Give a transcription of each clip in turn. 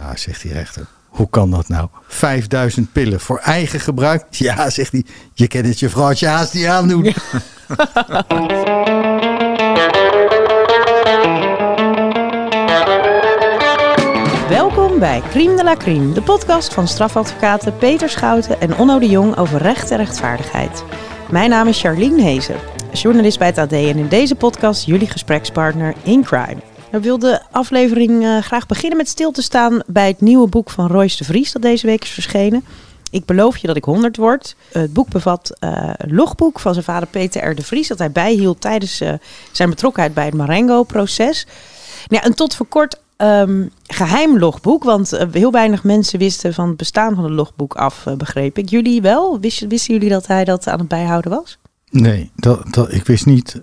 Ja, zegt die rechter. Hoe kan dat nou? 5000 pillen voor eigen gebruik? Ja, zegt hij. Je kent het je vrouwtje haast niet aandoen. Welkom bij Crime de la Crime, de podcast van strafadvocaten Peter Schouten en Onno de Jong over recht en rechtvaardigheid. Mijn naam is Charlene Hezen, journalist bij het AD en in deze podcast jullie gesprekspartner in crime. We wilden de aflevering uh, graag beginnen met stil te staan bij het nieuwe boek van Royce de Vries dat deze week is verschenen. Ik beloof je dat ik 100 word. Het boek bevat uh, een logboek van zijn vader Peter R. de Vries dat hij bijhield tijdens uh, zijn betrokkenheid bij het Marengo-proces. Ja, en tot voor kort um, geheim logboek, want heel weinig mensen wisten van het bestaan van het logboek af, begreep ik. Jullie wel? Wisten, wisten jullie dat hij dat aan het bijhouden was? Nee, dat, dat, ik wist niet.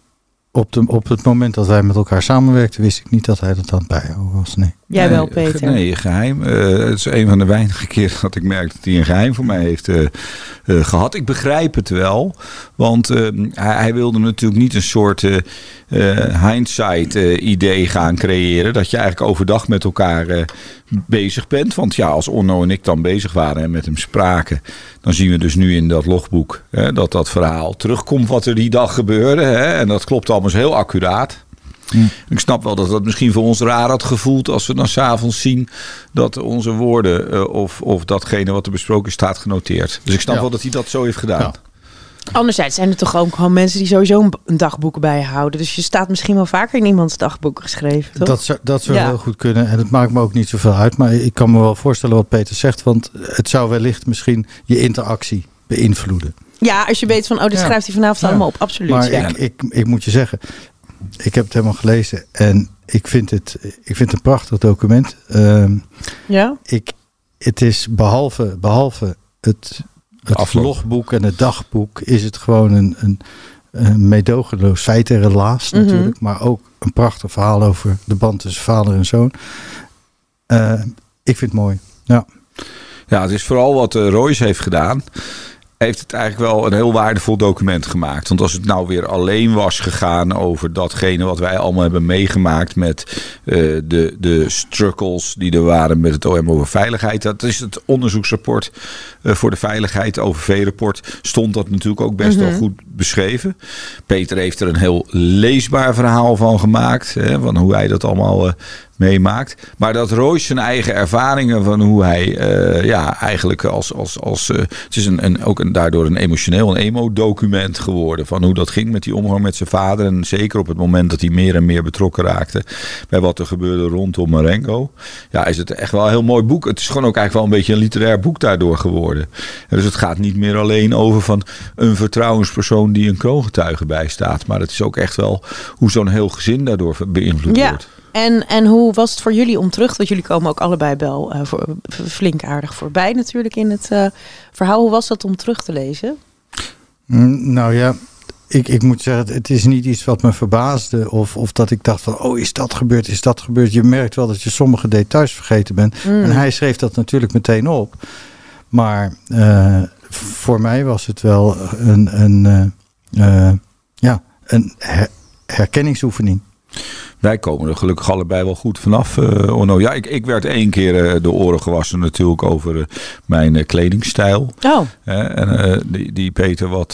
Op, de, op het moment dat wij met elkaar samenwerkten, wist ik niet dat hij dat het bijhouden was. Nee. Jij wel, Peter? Nee, geheim. Uh, het is een van de weinige keren dat ik merk dat hij een geheim voor mij heeft uh, uh, gehad. Ik begrijp het wel, want hij, hij, wilde natuurlijk niet een soort hindsight-idee gaan creëren. Dat je eigenlijk overdag met elkaar bezig bent. Want ja, als Onno en ik dan bezig waren en met hem spraken, dan zien we dus nu in dat logboek hè, dat dat verhaal terugkomt wat er die dag gebeurde. Hè, en dat klopt allemaal heel accuraat. Ik snap wel dat dat misschien voor ons raar had gevoeld als we dan s'avonds zien dat onze woorden uh, of, of datgene wat er besproken is staat genoteerd. Dus ik snap ja. wel dat hij dat zo heeft gedaan. Ja. Anderzijds zijn er toch ook gewoon mensen die sowieso een dagboek bijhouden. Dus je staat misschien wel vaker in iemands dagboek geschreven. Toch? Dat zou, dat zou ja. heel goed kunnen. En het maakt me ook niet zoveel uit. Maar ik kan me wel voorstellen wat Peter zegt. Want het zou wellicht misschien je interactie beïnvloeden. Ja, als je weet van, oh, dit schrijft hij vanavond allemaal op. Absoluut. Maar ja. ik, ik, ik moet je zeggen, ik heb het helemaal gelezen en ik vind het, ik vind het een prachtig document. Uh, ja? Ik, het is behalve, behalve het, het logboek en het dagboek, is het gewoon een, een, een meedogenloos feitenrelaas Mhm. natuurlijk. Maar ook een prachtig verhaal over de band tussen vader en zoon. Uh, ik vind het mooi, ja. Ja, het is vooral wat uh, Royce heeft gedaan heeft het eigenlijk wel een heel waardevol document gemaakt. Want als het nou weer alleen was gegaan over datgene wat wij allemaal hebben meegemaakt met uh, de, de struggles die er waren met het OM over veiligheid. Dat is het onderzoeksrapport uh, voor de veiligheid, OVV-rapport, stond dat natuurlijk ook best mm -hmm. wel goed beschreven. Peter heeft er een heel leesbaar verhaal van gemaakt, hè, van hoe hij dat allemaal uh, meemaakt. Maar dat Royce zijn eigen ervaringen van hoe hij uh, ja, eigenlijk als, als, als uh, het is een, een, ook een, daardoor een emotioneel, een emo-document geworden van hoe dat ging met die omgang met zijn vader. En zeker op het moment dat hij meer en meer betrokken raakte bij wat er gebeurde rondom Marengo. Ja, is het echt wel een heel mooi boek. Het is gewoon ook eigenlijk wel een beetje een literair boek daardoor geworden. En dus het gaat niet meer alleen over van een vertrouwenspersoon die een kroongetuige bijstaat. Maar het is ook echt wel hoe zo'n heel gezin daardoor beïnvloed ja. wordt. En, en hoe was het voor jullie om terug? Want jullie komen ook allebei wel uh, voor, flink aardig voorbij natuurlijk in het uh, verhaal. Hoe was dat om terug te lezen? Mm, nou ja, ik, ik moet zeggen, het is niet iets wat me verbaasde. Of, of dat ik dacht van, oh is dat gebeurd, is dat gebeurd. Je merkt wel dat je sommige details vergeten bent. Mm. En hij schreef dat natuurlijk meteen op. Maar uh, voor mij was het wel een, een, ja, een her herkenningsoefening. Wij komen er gelukkig allebei wel goed vanaf, uh, Onno. Ja, ik, ik werd één keer uh, de oren gewassen natuurlijk over uh, mijn kledingstijl. Oh. en die, die Peter wat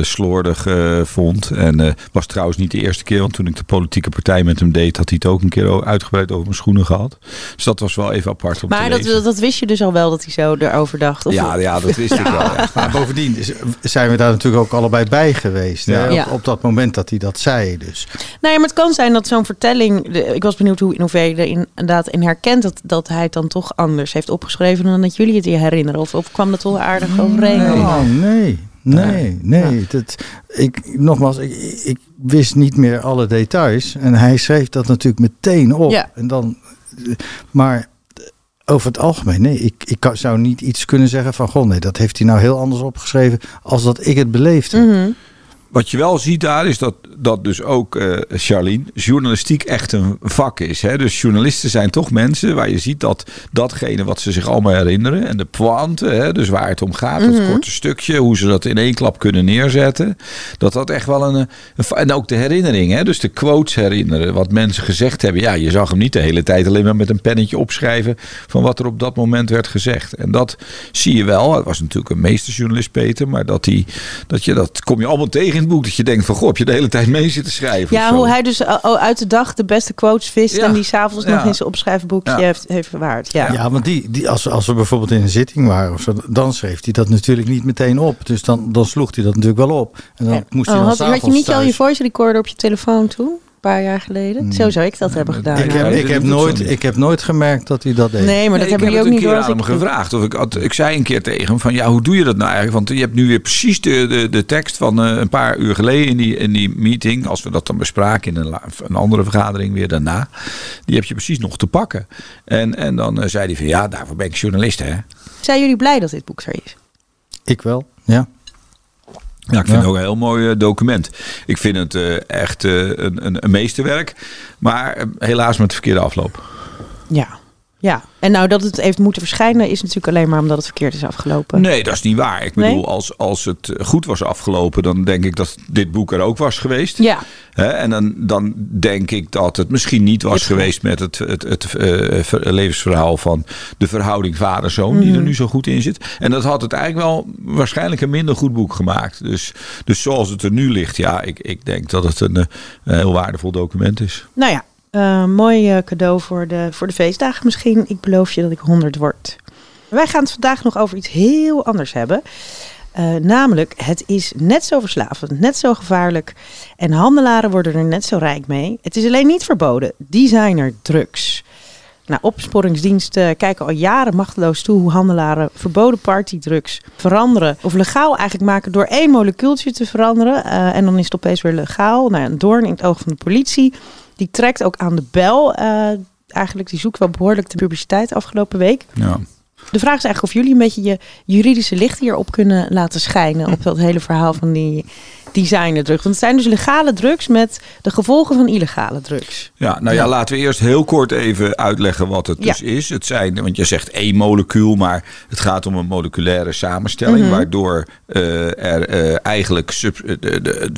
slordig vond. En was trouwens niet de eerste keer, want toen ik de politieke partij met hem deed, had hij het ook een keer uitgebreid over mijn schoenen gehad. Dus dat was wel even apart om maar te dat, lezen. dat wist je dus al wel dat hij zo erover dacht? Of ja, ja, dat wist ik wel. Ja. Maar bovendien zijn we daar natuurlijk ook allebei bij geweest. Ja. Hè? Ja. Op, op dat moment dat hij dat zei. Dus. Nee, maar het kan zijn dat zo'n vertelling. De, ik was benieuwd hoe in hoeverre je er inderdaad in herkent dat, dat hij het dan toch anders heeft opgeschreven dan dat jullie het je herinneren. Of, of kwam dat wel aardig overeen? Nee, oh, nee. Nee, nee. Ja. Dat, ik, nogmaals, ik, ik wist niet meer alle details. En hij schreef dat natuurlijk meteen op. Ja. En dan, maar over het algemeen, nee. Ik, ik zou niet iets kunnen zeggen van... Goh, nee, dat heeft hij nou heel anders opgeschreven... als dat ik het beleefde. Mm -hmm. Wat je wel ziet daar is dat, dat dus ook, uh, Charlene, journalistiek echt een vak is. Hè? Dus journalisten zijn toch mensen waar je ziet dat datgene wat ze zich allemaal herinneren en de pointe, hè, dus waar het om gaat, het Mhm. korte stukje, hoe ze dat in één klap kunnen neerzetten, dat dat echt wel een, en ook de herinnering, hè? dus de quotes herinneren, wat mensen gezegd hebben. Ja, je zag hem niet de hele tijd alleen maar met een pennetje opschrijven van wat er op dat moment werd gezegd. En dat zie je wel. Het was natuurlijk een meesterjournalist Peter, maar dat die, dat je dat kom je allemaal tegen het boek, dat je denkt van goh, heb je de hele tijd mee zitten schrijven? Ja, of zo? hoe hij dus uh, oh, uit de dag de beste quotes vist Ja. en die s'avonds Ja. nog in zijn opschrijfboekje Ja. heeft, heeft verwaard. Ja. Ja, want die, die, als, als we bijvoorbeeld in een zitting waren, of zo, dan schreef hij dat natuurlijk niet meteen op. Dus dan, dan sloeg hij dat natuurlijk wel op. En dan Ja. moest hij Oh, dan had, had je niet al je voice recorder op je telefoon toe? Een paar jaar geleden? Zo zou ik dat hebben gedaan. Ik heb, ik, heb nooit, ik heb nooit gemerkt dat hij dat deed. nee, maar dat Nee, hebben ik jullie ook heb niet het door een keer als aan ik... hem gevraagd. Of ik, had, ik zei een keer tegen hem van ja, hoe doe je dat nou eigenlijk? Want je hebt nu weer precies de, de, de tekst van eh, een paar uur geleden in die, in die meeting. Als we dat dan bespraken in een, la- een andere vergadering weer daarna. Die heb je precies nog te pakken. En, en dan eh, zei hij van ja, daarvoor ben ik journalist hè. Zijn jullie blij dat dit boek er is? Ik wel, ja. Ja, ik vind Ja. het ook een heel mooi eh, document. Ik vind het eh, echt eh, een, een, een meesterwerk. Maar helaas met de verkeerde afloop. Ja. Ja, en nou dat het heeft moeten verschijnen is natuurlijk alleen maar omdat het verkeerd is afgelopen. Nee, dat is niet waar. Ik bedoel, Nee? als, als het eh, goed was afgelopen, dan denk ik dat dit boek er ook was geweest. Ja, en dan, dan denk ik dat het misschien niet was geweest met het, het, het, eh, ver- levensverhaal van de verhouding vader-zoon, die er Mhm. nu zo goed in zit. En dat had het eigenlijk wel waarschijnlijk een minder goed boek gemaakt. Dus, dus zoals het er nu ligt, ja, ik, ik denk dat het een, eh, een heel waardevol document is. nou ja, eh, mooi eh, cadeau voor de, voor de feestdagen misschien. Ik beloof je dat ik 100 word. Wij gaan het vandaag nog over iets heel anders hebben. Eh, namelijk, het is net zo verslavend, net zo gevaarlijk. En handelaren worden er net zo rijk mee. Het is alleen niet verboden. Designer drugs. Nou, opsporingsdiensten kijken al jaren machteloos toe hoe handelaren verboden partydrugs veranderen. Of legaal eigenlijk maken door één molecuultje te veranderen. En dan is het opeens weer legaal. Nou, een doorn in het oog van de politie. Die trekt ook aan de bel. eh, eigenlijk, die zoekt wel behoorlijk de publiciteit afgelopen week. Ja. De vraag is eigenlijk of jullie een beetje je juridische licht hierop kunnen laten schijnen. Op dat hele verhaal van die designerdrugs. Want het zijn dus legale drugs met de gevolgen van illegale drugs. Ja, nou ja, Ja. laten we eerst heel kort even uitleggen wat het Ja. dus is. Het zijn, want je zegt één molecuul, maar het gaat om een moleculaire samenstelling, Mhm. waardoor eh, er eh, eigenlijk sub, de, de,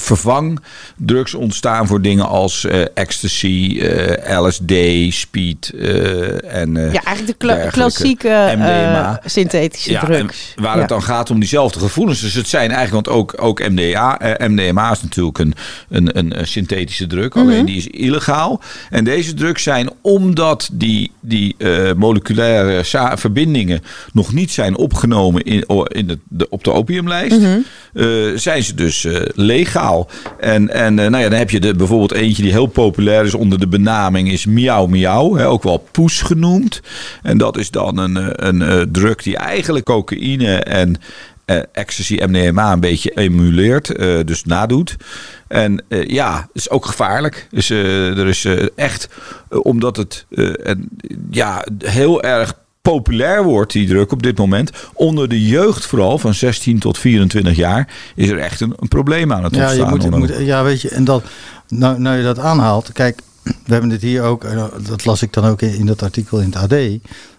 vervangdrugs ontstaan voor dingen als eh, ecstasy, eh, LSD, speed eh, en eh, Ja, eigenlijk de kla- klassieke MDMA. synthetische Ja, drugs. waar Ja. het dan gaat om diezelfde gevoelens. Dus het zijn eigenlijk, want ook, ook MDA, eh, MDMA is natuurlijk een, een, een, een synthetische drug. Mhm. Alleen die is illegaal. En deze drugs zijn omdat die, die eh, moleculaire verbindingen nog niet zijn opgenomen in, in de, de, op de opiumlijst. Mhm. eh, zijn ze dus eh, legaal. En, en nou ja, dan heb je de, bijvoorbeeld eentje die heel populair is onder de benaming is Miauw Miauw. Ook wel poes genoemd. En dat is dan een, een, eh, drug die eigenlijk cocaïne en ecstasy MDMA een beetje emuleert, eh, dus nadoet. En eh, ja, is ook gevaarlijk. Dus, eh, er is eh, echt, eh, omdat het eh, en, ja, heel erg populair wordt, die druk op dit moment. Onder de jeugd vooral, van 16 tot 24 jaar, is er echt een, een probleem aan het Ja, ontstaan. je moet, moet, ja, weet je, en dat, nou, nou je dat aanhaalt, kijk, we hebben dit hier ook, eh, dat las ik dan ook in, in dat artikel in het AD,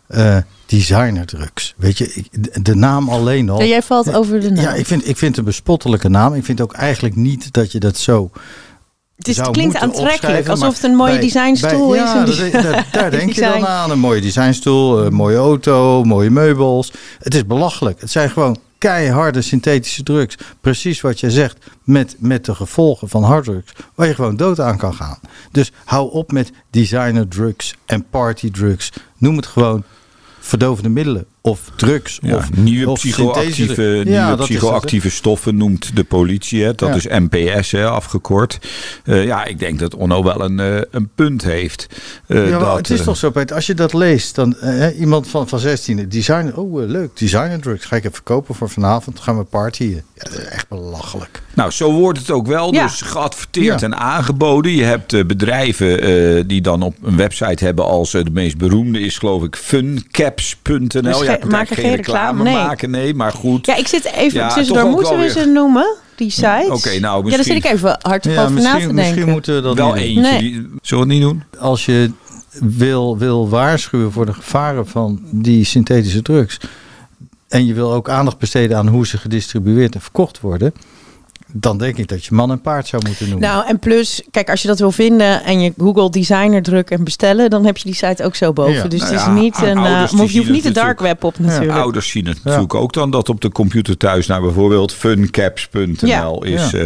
eh designerdrugs. Weet je, ik- de, naam alleen al. Ja, jij valt over de naam. Ja, ik vind, ik vind het een bespottelijke naam. Ik vind ook eigenlijk niet dat je dat zo. het, is, het klinkt aantrekkelijk, alsof het een mooie bij- designstoel bij- is. Ja, dat- daar, denk je dan aan. Een mooie designstoel, een mooie auto, mooie meubels. Het is belachelijk. Het zijn gewoon keiharde synthetische drugs. Precies wat je zegt, met, met de gevolgen van harddrugs. Waar je gewoon dood aan kan gaan. Dus hou op met designer drugs en party drugs. Noem het gewoon verdovende middelen of drugs. Ja, of nieuwe of psychoactieve, nieuwe Ja, psychoactieve stoffen noemt de politie. Hè. Dat Ja. is NPS hè, afgekort. Eh, ja, ik denk dat Onno wel een, eh, een punt heeft. Eh, Ja, dat, het is toch zo, Peter, als je dat leest, dan iemand van, van 16, design, oh leuk, designer drugs, ga ik even kopen voor vanavond, gaan we partyen. Ja, dat is echt belachelijk. Nou, zo wordt het ook wel. Ja. Dus geadverteerd Ja. en aangeboden. Je hebt eh, bedrijven eh, die dan op een website hebben als de meest beroemde is, geloof ik, funcaps.nl. Dus ja, maken geen reclame, nee. maken, nee, maar goed. Ja, ik zit even Ja, tussendoor. toch ook Moeten we weer- ze noemen? die site? Oké, nou Ja, daar zit misschien ik even hard Ja, over na te misschien, denken. misschien moeten we dat wel eentje. Nee. Die, zullen we het niet doen? Als je wil, wil waarschuwen voor de gevaren van die synthetische drugs. En je wil ook aandacht besteden aan hoe ze gedistribueerd en verkocht worden. Dan denk ik dat je man en paard zou moeten noemen. Nou, en plus, kijk, als je dat wil vinden en je Google designer druk en bestellen, dan heb je die site ook zo boven. Ja. Dus Nou het is ja, niet een. eh, maar je hoeft niet de dark web op natuurlijk. Ouders zien het natuurlijk ook dan dat op de computer thuis naar bijvoorbeeld funcaps.nl Ja. is Ja. eh.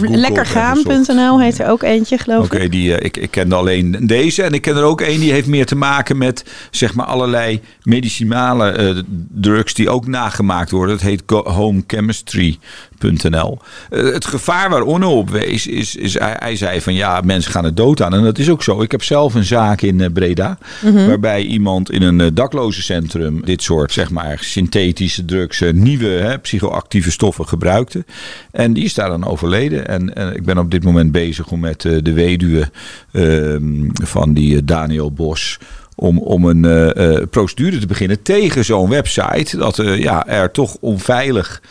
Lekkergaan.nl heet er ook eentje, geloof Oké, ik. die, eh, ik, ik kende alleen deze. En ik ken er ook één die heeft meer te maken met zeg maar allerlei medicinale eh, drugs die ook nagemaakt worden. Het heet homechemistry.nl. Het gevaar waar Onno op wees, is, is hij, hij zei van ja, mensen gaan er dood aan. En dat is ook zo. Ik heb zelf een zaak in eh, Breda. Waarbij iemand in een eh, daklozencentrum dit soort zeg maar synthetische drugs, eh, nieuwe hè, psychoactieve stoffen gebruikte. En die is daar dan overleden. En, en ik ben op dit moment bezig om met de weduwe ehm, van die Daniel Bos. Om, om een procedure te beginnen tegen zo'n website. Dat ja, er toch onveilig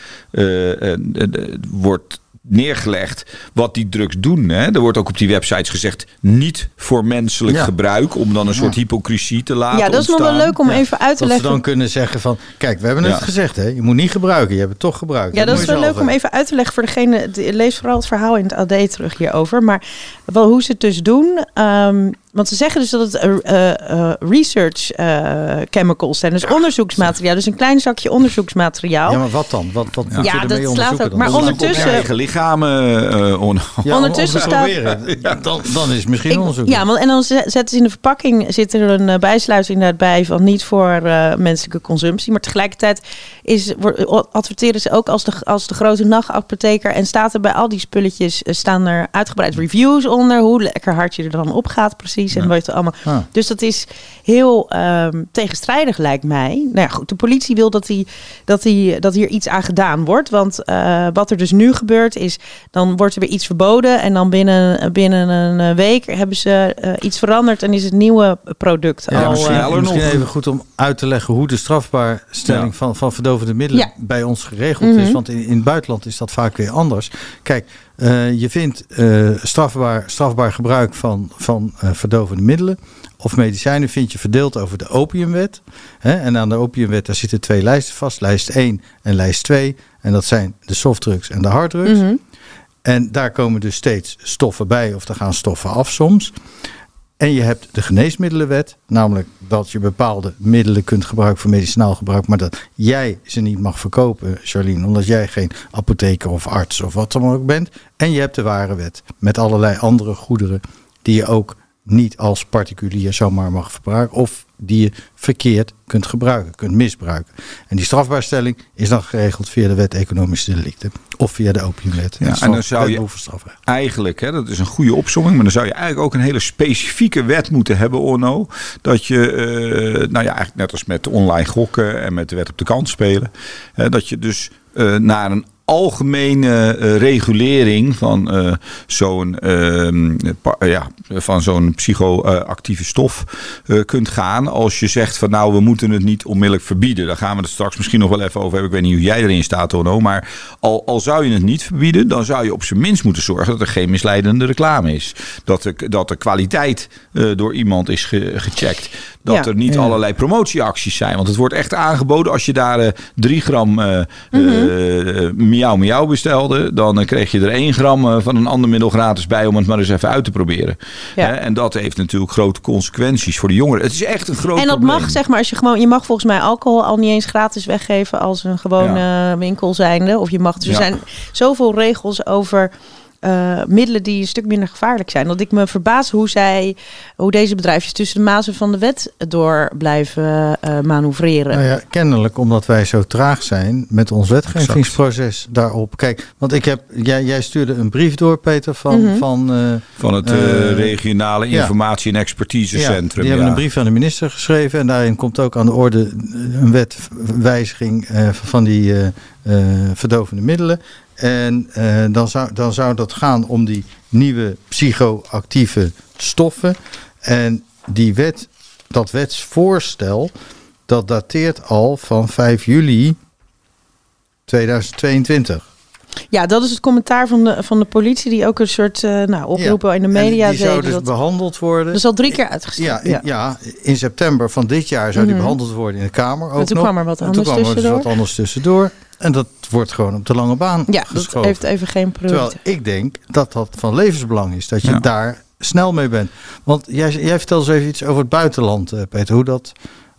wordt neergelegd wat die drugs doen. Hè? Er wordt ook op die websites gezegd niet voor menselijk Ja. gebruik. Om dan een soort hypocrisie te laten Ja, dat is nog wel leuk om Ja, even uit te dat ze leggen. dan kunnen zeggen van, kijk, we hebben het Ja. gezegd, hè? je moet niet gebruiken, je hebt het toch gebruikt. Ja, dat is wel leuk om even uit te leggen voor degene. de- Lees vooral het verhaal in het AD terug hierover. Maar wel hoe ze het dus doen. ehm, want ze zeggen dus dat het eh, eh, eh, research eh, chemicals zijn. Dus onderzoeksmateriaal. Dus een klein zakje onderzoeksmateriaal. Ja, maar wat dan? Wat, wat moet Ja, je dat ermee slaat onderzoeken ook- dan? maar ondertussen- eigen lichamen, eh. Ja, om- Ondertussen staat-. Dan, dan is het misschien Ik- onderzoek. ja, want, en dan ze- zetten ze in de verpakking zit er een bijsluiting daarbij van niet voor eh, menselijke consumptie. Maar tegelijkertijd is, wordt- adverteren ze ook als de, als de grote nachtapotheker. En staat er bij al die spulletjes staan er uitgebreid reviews onder. Hoe lekker hard je er dan op gaat precies. En wat je allemaal. Ah. Dus dat is heel ehm, tegenstrijdig lijkt mij. Nou ja, goed, de politie wil dat, die, dat, die, dat hier iets aan gedaan wordt. Want eh, wat er dus nu gebeurt is, dan wordt er weer iets verboden. En dan binnen, binnen een eh, week hebben ze eh, iets veranderd en is het nieuwe product Ja, al... misschien, eh, nog. even goed om uit te leggen hoe de strafbaarstelling Ja. van, van verdovende middelen Ja. bij ons geregeld is. Mhm. Want in, in het buitenland is dat vaak weer anders. Kijk, eh, je vindt eh, strafbaar, strafbaar gebruik van, van eh, verdovende middelen of medicijnen vind je verdeeld over de opiumwet. Hè? En aan de opiumwet daar zitten twee lijsten vast. Lijst 1 en lijst 2. En dat zijn de softdrugs en de harddrugs. mhm. En daar komen dus steeds stoffen bij of er gaan stoffen af soms. En je hebt de geneesmiddelenwet, namelijk dat je bepaalde middelen kunt gebruiken voor medicinaal gebruik, maar dat jij ze niet mag verkopen, Charlene, omdat jij geen apotheker of arts of wat dan ook bent. En je hebt de warenwet met allerlei andere goederen die je ook niet als particulier zomaar mag verbruiken of die je verkeerd kunt gebruiken, kunt misbruiken. En die strafbaarstelling is dan geregeld via de wet economische delicten of via de opiumwet. Ja, en dan zou je-. Eigenlijk, hè, dat is een goede opzomming, maar dan zou je eigenlijk ook een hele specifieke wet moeten hebben, Orno. Dat je, eh, nou ja, eigenlijk net als met online gokken en met de wet op de kant spelen, hè, dat je dus eh, naar een algemene eh, regulering van eh, zo'n ehm, pa- ja, van zo'n psychoactieve stof eh, kunt gaan. Als je zegt van nou, we moeten het niet onmiddellijk verbieden. Daar gaan we het straks misschien nog wel even over hebben. Ik weet niet hoe jij erin staat, Orno. Maar al, al zou je het niet verbieden, dan zou je op zijn minst moeten zorgen dat er geen misleidende reclame is. Dat de, dat de kwaliteit eh, door iemand is ge- gecheckt. Dat Ja. er niet Ja. allerlei promotieacties zijn. Want het wordt echt aangeboden als je daar eh 3 gram eh eh, miauw miauw bestelde. Dan eh, kreeg je er 1 gram eh, van een ander middel gratis bij om het maar eens even uit te proberen. Ja. En dat heeft natuurlijk grote consequenties voor de jongeren. Het is echt een groot En dat probleem. mag, zeg maar, als je gewoon, je mag volgens mij alcohol al niet eens gratis weggeven als een gewone winkel zijnde. Of je mag, dus er zijn zoveel regels over eh, middelen die een stuk minder gevaarlijk zijn. Dat ik me verbaas hoe zij, hoe deze bedrijfjes tussen de mazen van de wet door blijven eh, manoeuvreren. Nou ja, kennelijk omdat wij zo traag zijn met ons wetgevingsproces daarop. Kijk, want ik heb, jij, jij stuurde een brief door, Peter, van. Mhm. van eh, Van het regionale ja. informatie- en expertisecentrum. die hebben ja. een brief aan de minister geschreven. En daarin komt ook aan de orde een wetwijziging eh, van die eh, eh, verdovende middelen. En eh, dan, zou, dan zou dat gaan om die nieuwe psychoactieve stoffen. En die wet, dat wetsvoorstel, dat dateert al van 5 juli 2022. Ja, dat is het commentaar van de, van de politie, die ook een soort uh, nou, oproepen in de media en die zou dus behandeld worden. Is al drie keer uitgesteld. Ja, in, ja. in september van dit jaar zou die Mhm. behandeld worden in de Kamer. Ook En toen nog. kwam er wat En toen kwam er dus tussendoor. wat anders tussendoor. En dat wordt gewoon op de lange baan Ja, dat heeft even geen Terwijl prioriteit. ik denk dat dat van levensbelang is. Dat je Ja. daar snel mee bent. Want jij, jij vertelt eens even iets over het buitenland, eh, Peter. Hoe dat...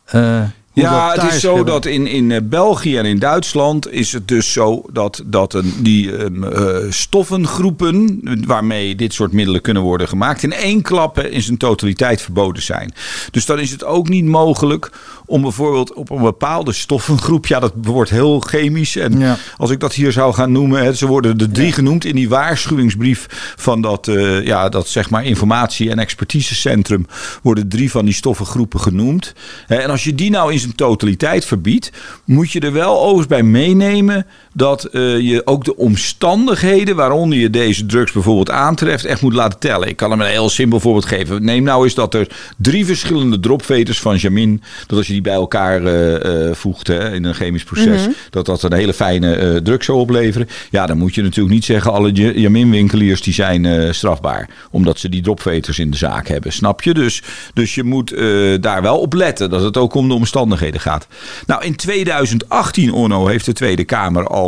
eh, Ja, het is zo dat in, in eh, België en in Duitsland is het dus zo dat, dat een, die ehm, eh, stoffengroepen waarmee dit soort middelen kunnen worden gemaakt, in één klap in zijn totaliteit verboden zijn. Dus dan is het ook niet mogelijk om bijvoorbeeld op een bepaalde stoffengroep, ja, dat wordt heel chemisch. En Ja. als ik dat hier zou gaan noemen, hè, ze worden de drie genoemd in die waarschuwingsbrief van dat, eh, ja, dat zeg maar informatie- en expertisecentrum, worden drie van die stoffengroepen genoemd. En als je die nou in zijn totaliteit verbiedt, moet je er wel overigens bij meenemen dat eh, je ook de omstandigheden waaronder je deze drugs bijvoorbeeld aantreft, echt moet laten tellen. Ik kan hem een heel simpel voorbeeld geven. Neem nou eens dat er drie verschillende dropveters van jamin, dat als je die bij elkaar eh, eh, voegt hè, in een chemisch proces, dat dat een hele fijne drug zou opleveren. Ja, dan moet je natuurlijk niet zeggen alle ja- jamin-winkeliers die zijn strafbaar, omdat ze die dropveters in de zaak hebben. Snap je? Dus, dus je moet daar wel op letten dat het ook om de omstandigheden gaat. Nou, in 2018, Onno, heeft de Tweede Kamer al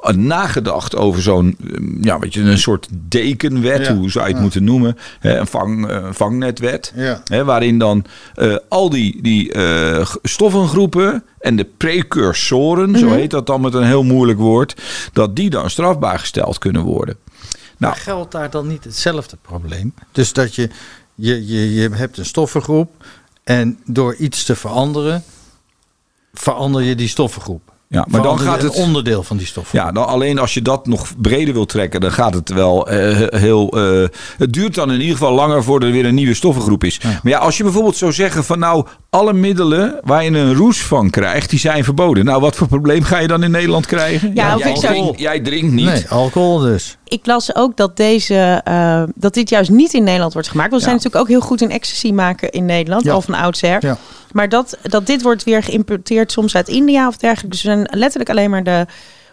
eh, nagedacht over zo'n, eh, ja, weet je, een soort dekenwet, Ja, hoe zou je het ja. moeten noemen, hè, een, vang, eh, vangnetwet. Ja. Hè, waarin dan eh, al die, die eh, stoffengroepen en de precursoren, zo heet dat dan met een heel moeilijk woord, dat die dan strafbaar gesteld kunnen worden. Nou, Maar geldt daar dan niet hetzelfde probleem? Dus dat je, je, je, je hebt een stoffengroep en door iets te veranderen, verander je die stoffengroep. Ja, maar dan gaat het- onderdeel van die stoffengroep. Ja, dan alleen als je dat nog breder wil trekken, dan gaat het wel eh, heel. eh, het duurt dan in ieder geval langer voordat er weer een nieuwe stoffengroep is. Maar ja, als je bijvoorbeeld zou zeggen van nou, alle middelen waar je een roes van krijgt, die zijn verboden. Nou, wat voor probleem ga je dan in Nederland krijgen? Ja, of jij, jij drinkt niet. Nee, alcohol dus. Ik las ook dat, deze, eh, dat dit juist niet in Nederland wordt gemaakt. Want we Ja. zijn natuurlijk ook heel goed in ecstasy maken in Nederland, Ja. al van oudsher. Ja. Maar dat, dat dit wordt weer geïmporteerd soms uit India of dergelijke. Dus we zijn letterlijk alleen maar de...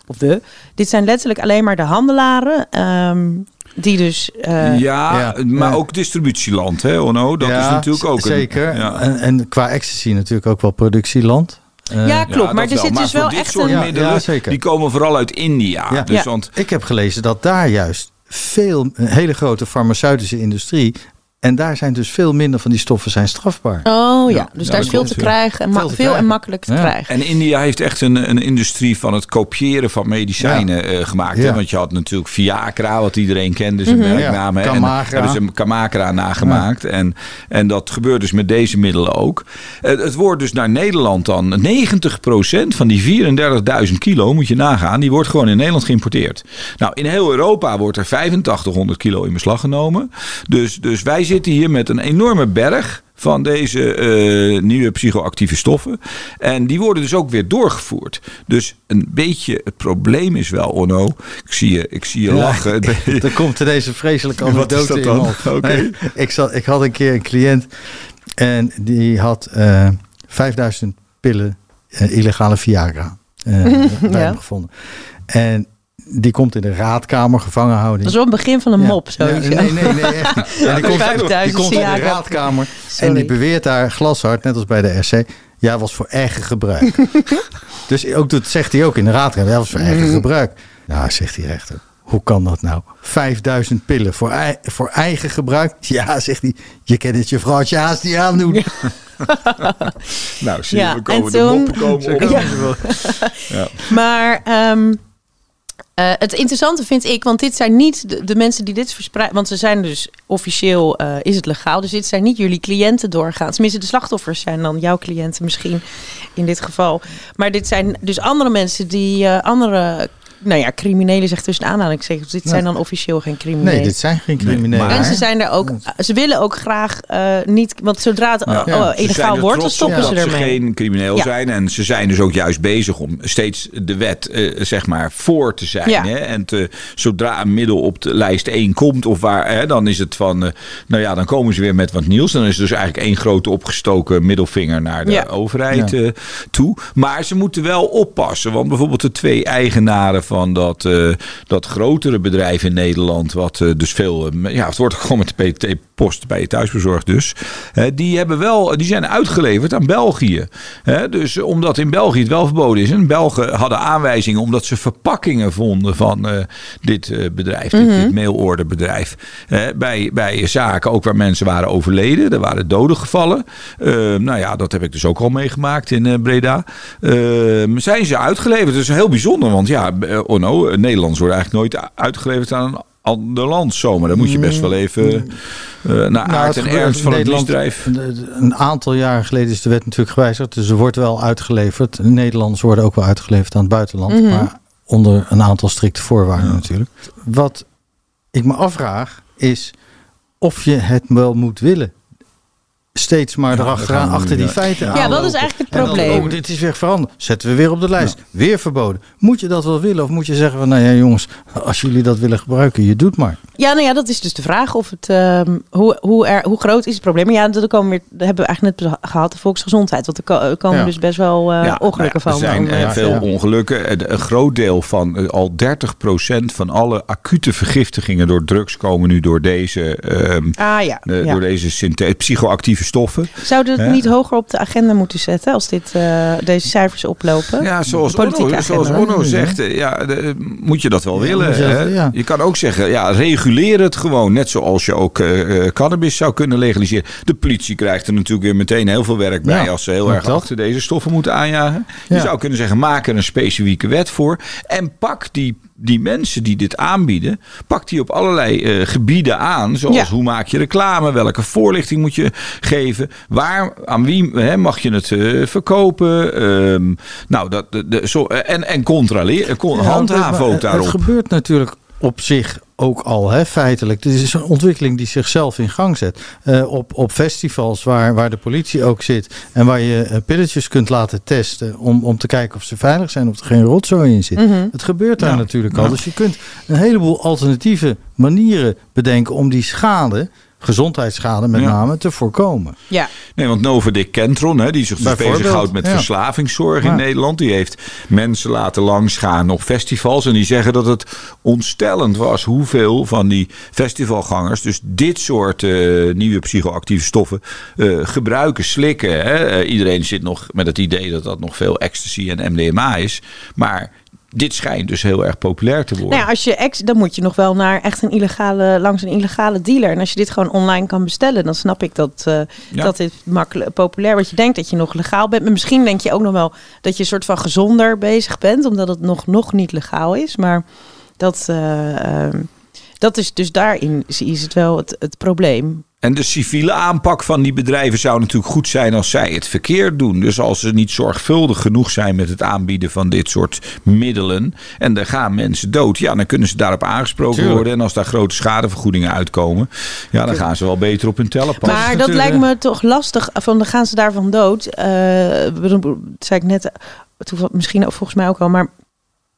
Of de... Dit zijn letterlijk alleen maar de handelaren. ehm, die dus... eh, ja, Ja. maar Ja. ook distributieland, hè, Onno? Dat Ja, is natuurlijk ook een- Zeker. ja. En, en qua ecstasy natuurlijk ook wel productieland. Eh, Ja, klopt. Ja, maar er zit Maar dus wel dit echt soort een... Ja, middelen, ja, zeker. die komen vooral uit India. Ja. Dus Ja. want Ik heb gelezen dat daar juist veel, een hele grote farmaceutische industrie. En daar zijn dus veel minder van die stoffen zijn strafbaar. Oh ja, Ja, dus ja, daar is veel te krijgen. En Veel te veel en makkelijk te Ja. krijgen. En India heeft echt een, een industrie van het kopiëren van medicijnen eh, gemaakt. Hè? Want je had natuurlijk Viagra, wat iedereen kende, zijn Mhm. merknaam. hè. Ja, En hebben ze een Kamagra nagemaakt. En, en dat gebeurt dus met deze middelen ook. Het, het wordt dus naar Nederland dan. 90% van die 34.000 kilo, moet je nagaan, die wordt gewoon in Nederland geïmporteerd. Nou, in heel Europa wordt er 8500 kilo in beslag genomen. Dus, dus wij zitten hier met een enorme berg van deze eh, nieuwe psychoactieve stoffen. En die worden dus ook weer doorgevoerd. Dus een beetje het probleem is wel, Onno. Ik zie je, ik zie je Ja, lachen. Er komt deze vreselijke anekdote in op. Oké. Nee, ik, zat, ik had een keer een cliënt en die had eh 5000 pillen eh, illegale Viagra eh, bij hem gevonden. En die komt in de raadkamer gevangenhouding. Dat is wel een begin van een Ja. mop, Ja, sowieso. nee, nee, nee, echt niet. Die komt, die 5000 komt in de raadkamer Sorry. en die beweert daar glashard, net als bij de RC, ja, was voor eigen gebruik. dus ook dat zegt hij ook in de raadkamer, ja, was voor Mhm. eigen gebruik. Nou, zegt die rechter, hoe kan dat nou? 5000 pillen voor, ei- voor eigen gebruik? Ja, zegt hij, je kent het je vrouwtje haast niet aandoen. Nou, zie je, Ja, we komen en de moppen komen Zo op. Ja. het. Maar ehm, eh, het interessante vind ik, want dit zijn niet de, mensen die dit verspreiden. Want ze zijn dus officieel, eh, is het legaal. Dus dit zijn niet jullie cliënten doorgaan. Tenminste, de slachtoffers zijn dan jouw cliënten misschien in dit geval. Maar dit zijn dus andere mensen die eh, andere, nou ja, criminelen zegt tussen aanhalingstekens. Dit zijn dan officieel geen criminelen. Nee, dit zijn geen criminelen. maar- En ze zijn er ook, ze willen ook graag eh, niet, want zodra het Ja. oh, illegaal wordt, dan stoppen ze dat ermee. ze geen crimineel Ja. zijn. En ze zijn dus ook juist bezig om steeds de wet eh, zeg maar voor te zijn. Ja. Hè? En te, zodra een middel op de lijst 1 komt, of waar, hè, dan is het van, eh, nou ja, dan komen ze weer met wat nieuws. Dan is het dus eigenlijk één grote opgestoken middelvinger naar de Ja. overheid Ja. eh, toe. Maar ze moeten wel oppassen. Want bijvoorbeeld de twee eigenaren van van dat, eh, dat grotere bedrijf in Nederland, wat eh, dus veel, eh, ja, het wordt ook gewoon met de PT-post bij je thuisbezorgd dus, die, hebben wel, die zijn uitgeleverd aan België. Dus omdat in België het wel verboden is. En Belgen hadden aanwijzingen omdat ze verpakkingen vonden van dit bedrijf, dit, dit mailorderbedrijf. Bij, bij zaken ook waar mensen waren overleden. Er waren doden gevallen. Eh, nou ja, dat heb ik dus ook al meegemaakt in Breda. Eh, zijn ze uitgeleverd? Dat is heel bijzonder, want ja, eh, oh no, eh, Nederlanders worden eigenlijk nooit uitgeleverd aan een ander land zomaar. Dan moet je best wel even eh, naar Nou, aard en ernst van het misdrijf. Een- aantal jaren geleden is de wet natuurlijk gewijzigd. Dus er wordt wel uitgeleverd. Nederlanders worden ook wel uitgeleverd aan het buitenland. Maar onder een aantal strikte voorwaarden natuurlijk. Wat ik me afvraag is of je het wel moet willen. Steeds maar Ja, erachteraan, achter die ja. feiten Ja, dat aanlopen. is eigenlijk het probleem. oh, dit is weer veranderd. Zetten we weer op de lijst. Weer verboden. Moet je dat wel willen? Of moet je zeggen van, nou ja jongens, als jullie dat willen gebruiken, je doet maar. Ja, nou ja, dat is dus de vraag of het, ehm, hoe, hoe, er, hoe groot is het probleem. Maar ja, dat komen weer, dat hebben we eigenlijk net gehad, de volksgezondheid. Want er ko- komen Ja. dus best wel eh, Ja, ongelukken ja, van. Er zijn eh, eh, veel ja. ongelukken. Een groot deel van, al 30% van alle acute vergiftigingen door drugs komen nu door deze, ehm, Ah ja, eh, ja. door deze psychoactieve stoffen. Zouden we het niet hoger op de agenda moeten zetten als dit, eh, deze cijfers oplopen? Ja, zoals Onno, zoals zegt, ja, de- moet je dat wel Ja, willen. je kan ook zeggen, ja, reguleer het gewoon. Net zoals je ook eh, eh, cannabis zou kunnen legaliseren. De politie krijgt er natuurlijk weer meteen heel veel werk bij Ja, als ze heel erg dat. achter deze stoffen moeten aanjagen. Je zou kunnen zeggen, maak er een specifieke wet voor. En pak die, die mensen die dit aanbieden, pak die op allerlei eh, gebieden aan. Zoals Ja. hoe maak je reclame, welke voorlichting moet je geven, waar, aan wie hè, mag je het eh, verkopen. Ehm, nou, dat, de, de- zo, en, en controleren, con, Ja, handhaven ook daarop. Het gebeurt natuurlijk op zich ook al, hè, feitelijk. Dit is een ontwikkeling die zichzelf in gang zet. Eh, op, op festivals waar, waar de politie ook zit en waar je eh, pilletjes kunt laten testen om, om te kijken of ze veilig zijn, of er geen rotzooi in zit. Mhm. Het gebeurt daar Ja, natuurlijk al. ja. Dus je kunt een heleboel alternatieve manieren bedenken om die schade, gezondheidsschade met Ja. name, te voorkomen. Ja, Nee, want Novadik Kentron, hè, die zich dus bezighoudt met ja. verslavingszorg in Ja. Nederland, die heeft mensen laten langsgaan op festivals. En die zeggen dat het ontstellend was hoeveel van die festivalgangers dus dit soort eh, nieuwe psychoactieve stoffen eh, gebruiken, slikken. Hè. Eh, iedereen zit nog met het idee dat dat nog veel ecstasy en MDMA is. Maar dit schijnt dus heel erg populair te worden. Nou ja, als je ex, dan moet je nog wel naar echt een illegale, langs een illegale dealer. En als je dit gewoon online kan bestellen, dan snap ik dat, eh, Ja. dat dit makkelijk populair. Want je denkt dat je nog legaal bent. Maar misschien denk je ook nog wel dat je een soort van gezonder bezig bent, omdat het nog, nog niet legaal is. Maar dat, eh, ehm, dat is dus daarin zie- is het wel het, het probleem. En de civiele aanpak van die bedrijven zou natuurlijk goed zijn als zij het verkeerd doen. Dus als ze niet zorgvuldig genoeg zijn met het aanbieden van dit soort middelen. En er gaan mensen dood. Ja, dan kunnen ze daarop aangesproken Tuurlijk. worden. En als daar grote schadevergoedingen uitkomen. Ja, dan gaan ze wel beter op hun tellen passen. Maar dat natuurlijk, lijkt me toch lastig. Van dan gaan ze daarvan dood. Eh, dat zei ik net, eh, misschien ook volgens mij ook al. Maar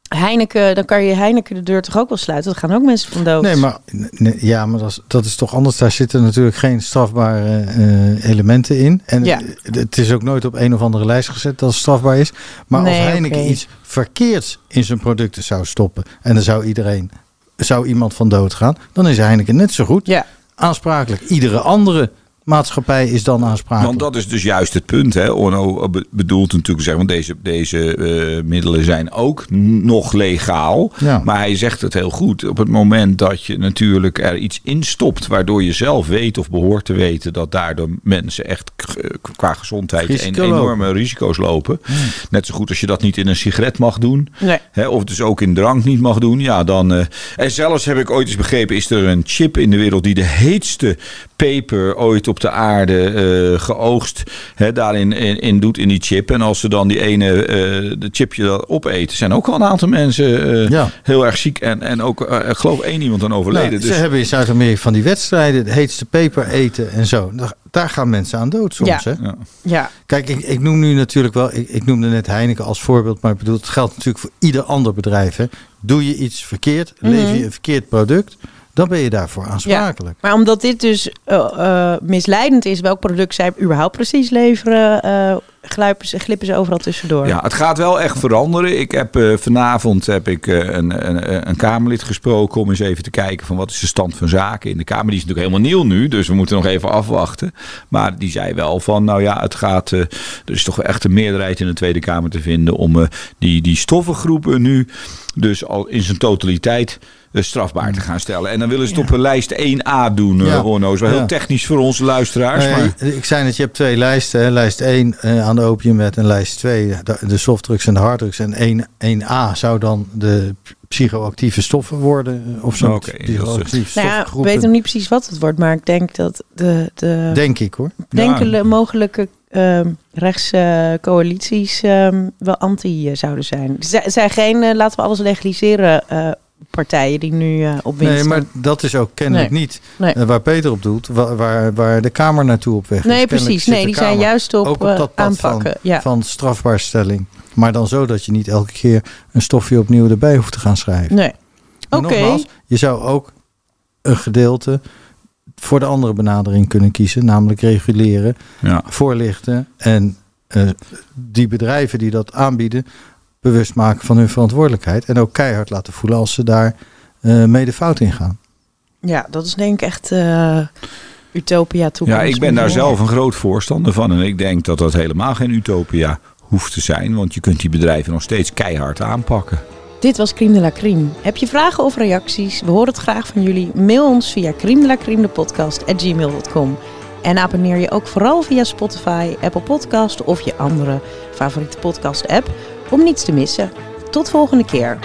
Heineken, dan kan je Heineken de deur toch ook wel sluiten. Dan gaan ook mensen van dood. Nee, maar, nee, ja, maar dat is, dat is toch anders. Daar zitten natuurlijk geen strafbare eh, elementen in. En Ja. het, het is ook nooit op een of andere lijst gezet dat het strafbaar is. Maar Nee, als Heineken iets verkeerds in zijn producten zou stoppen... en dan zou iedereen, zou iemand van dood gaan... dan is Heineken net zo goed Ja, aansprakelijk. Iedere andere maatschappij is dan aansprakelijk. Want dat is dus juist het punt. Hè? Orno be- bedoelt natuurlijk zeggen, want deze, deze eh, middelen zijn ook nog legaal. Ja. Maar hij zegt het heel goed. Op het moment dat je natuurlijk er iets in stopt, waardoor je zelf weet of behoort te weten dat daardoor mensen echt k- qua gezondheid Risico en lopen. enorme risico's lopen. Net zo goed als je dat niet in een sigaret mag doen. nee. Hè, of dus ook in drank niet mag doen. Ja, dan. eh, en zelfs heb ik ooit eens begrepen: is er een chip in de wereld die de heetste peper ooit op de aarde eh, geoogst. Hè, daarin in, in doet in die chip. En als ze dan die ene eh, de chipje dat opeten, zijn ook al een aantal mensen eh, Ja. heel erg ziek. En, en ook, ik geloof één iemand aan overleden. Nou, dus, Ze hebben in Zuid-Amerika van die wedstrijden, de heetste peper eten en zo. Daar, gaan mensen aan dood soms. Ja. Hè? ja. Ja, Kijk, ik, ik noem nu natuurlijk wel, ik, ik noemde net Heineken als voorbeeld, maar ik bedoel, het geldt natuurlijk voor ieder ander bedrijf. Hè. Doe je iets verkeerd, lever je een verkeerd product, dan ben je daarvoor aansprakelijk. maar omdat dit dus eh, eh, misleidend is, welk product zij überhaupt precies leveren, eh, gluipen ze, glippen ze overal tussendoor. Ja, het gaat wel echt veranderen. Ik heb eh, vanavond heb ik eh, een, een, een Kamerlid gesproken om eens even te kijken van wat is de stand van zaken in de Kamer. Die is natuurlijk helemaal nieuw nu, dus we moeten nog even afwachten. Maar die zei wel van, nou ja, het gaat, eh, er is toch wel echt een meerderheid in de Tweede Kamer te vinden om eh, die, die stoffengroepen nu dus al in zijn totaliteit strafbaar te gaan stellen. En dan willen ze het Ja. op een lijst 1A doen, eh Ja. Is wel heel Ja. technisch voor onze luisteraars. Ja, maar... Ik zei net, je hebt twee lijsten. Hè. Lijst 1 eh, aan de opiumwet en lijst 2 de, de softdrugs en de harddrugs. En 1, 1A zou dan de psychoactieve stoffen worden. eh, Of zo. Oké, dat psychoactieve nou ja, ik weet nog niet precies wat het wordt, maar ik denk dat de, de Denk ik hoor. enkele mogelijke ehm rechtse coalities ehm, wel anti eh, zouden zijn. Er zijn- geen, eh, laten we alles legaliseren, eh, partijen die nu eh, op winst Nee, maar dat is ook kennelijk niet Nee. eh, waar Peter op doet. Waar, waar, waar de Kamer naartoe op weg is. Nee, Kennelijk precies. Nee, die zijn juist op, ook op eh, dat pad aanpakken. van, ja. van strafbaarstelling. Maar dan zo dat je niet elke keer een stofje opnieuw erbij hoeft te gaan schrijven. Nee. Oké. nogmaals, je zou ook een gedeelte voor de andere benadering kunnen kiezen. Namelijk reguleren, Ja. voorlichten en eh, die bedrijven die dat aanbieden bewust maken van hun verantwoordelijkheid. En ook keihard laten voelen als ze daar eh mee de fout in gaan. Ja, dat is denk ik echt eh, utopia toekomst. Ja, ik ben daar zelf een groot voorstander van. En ik denk dat dat helemaal geen utopia hoeft te zijn. Want je kunt die bedrijven nog steeds keihard aanpakken. Dit was Crime de la Crime. Heb je vragen of reacties? We horen het graag van jullie. Mail ons via crime de la crime de podcast at gmail.com. En abonneer je ook vooral via Spotify, Apple Podcast of je andere favoriete podcast app om niets te missen. Tot volgende keer.